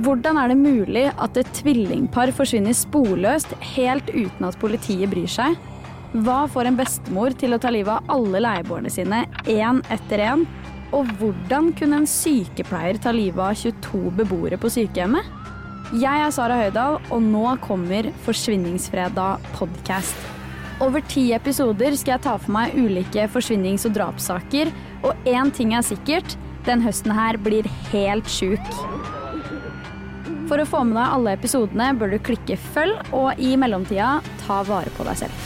Hvordan er det mulig at et tvillingpar forsvinner sporløst helt uten at politiet bryr seg? Hva får en bestemor til å ta livet av alle leieboerne sine én etter én? Og hvordan kunne en sykepleier ta livet av 22 beboere på sykehjemmet? Jeg er Sara Høydahl, og nå kommer Forsvinningsfredag podcast. Over ti episoder skal jeg ta for meg ulike forsvinnings- og drapssaker, og én ting er sikkert, den høsten her blir helt sjuk. For å få med deg alle episodene bør du klikke følg, og i mellomtida ta vare på deg selv.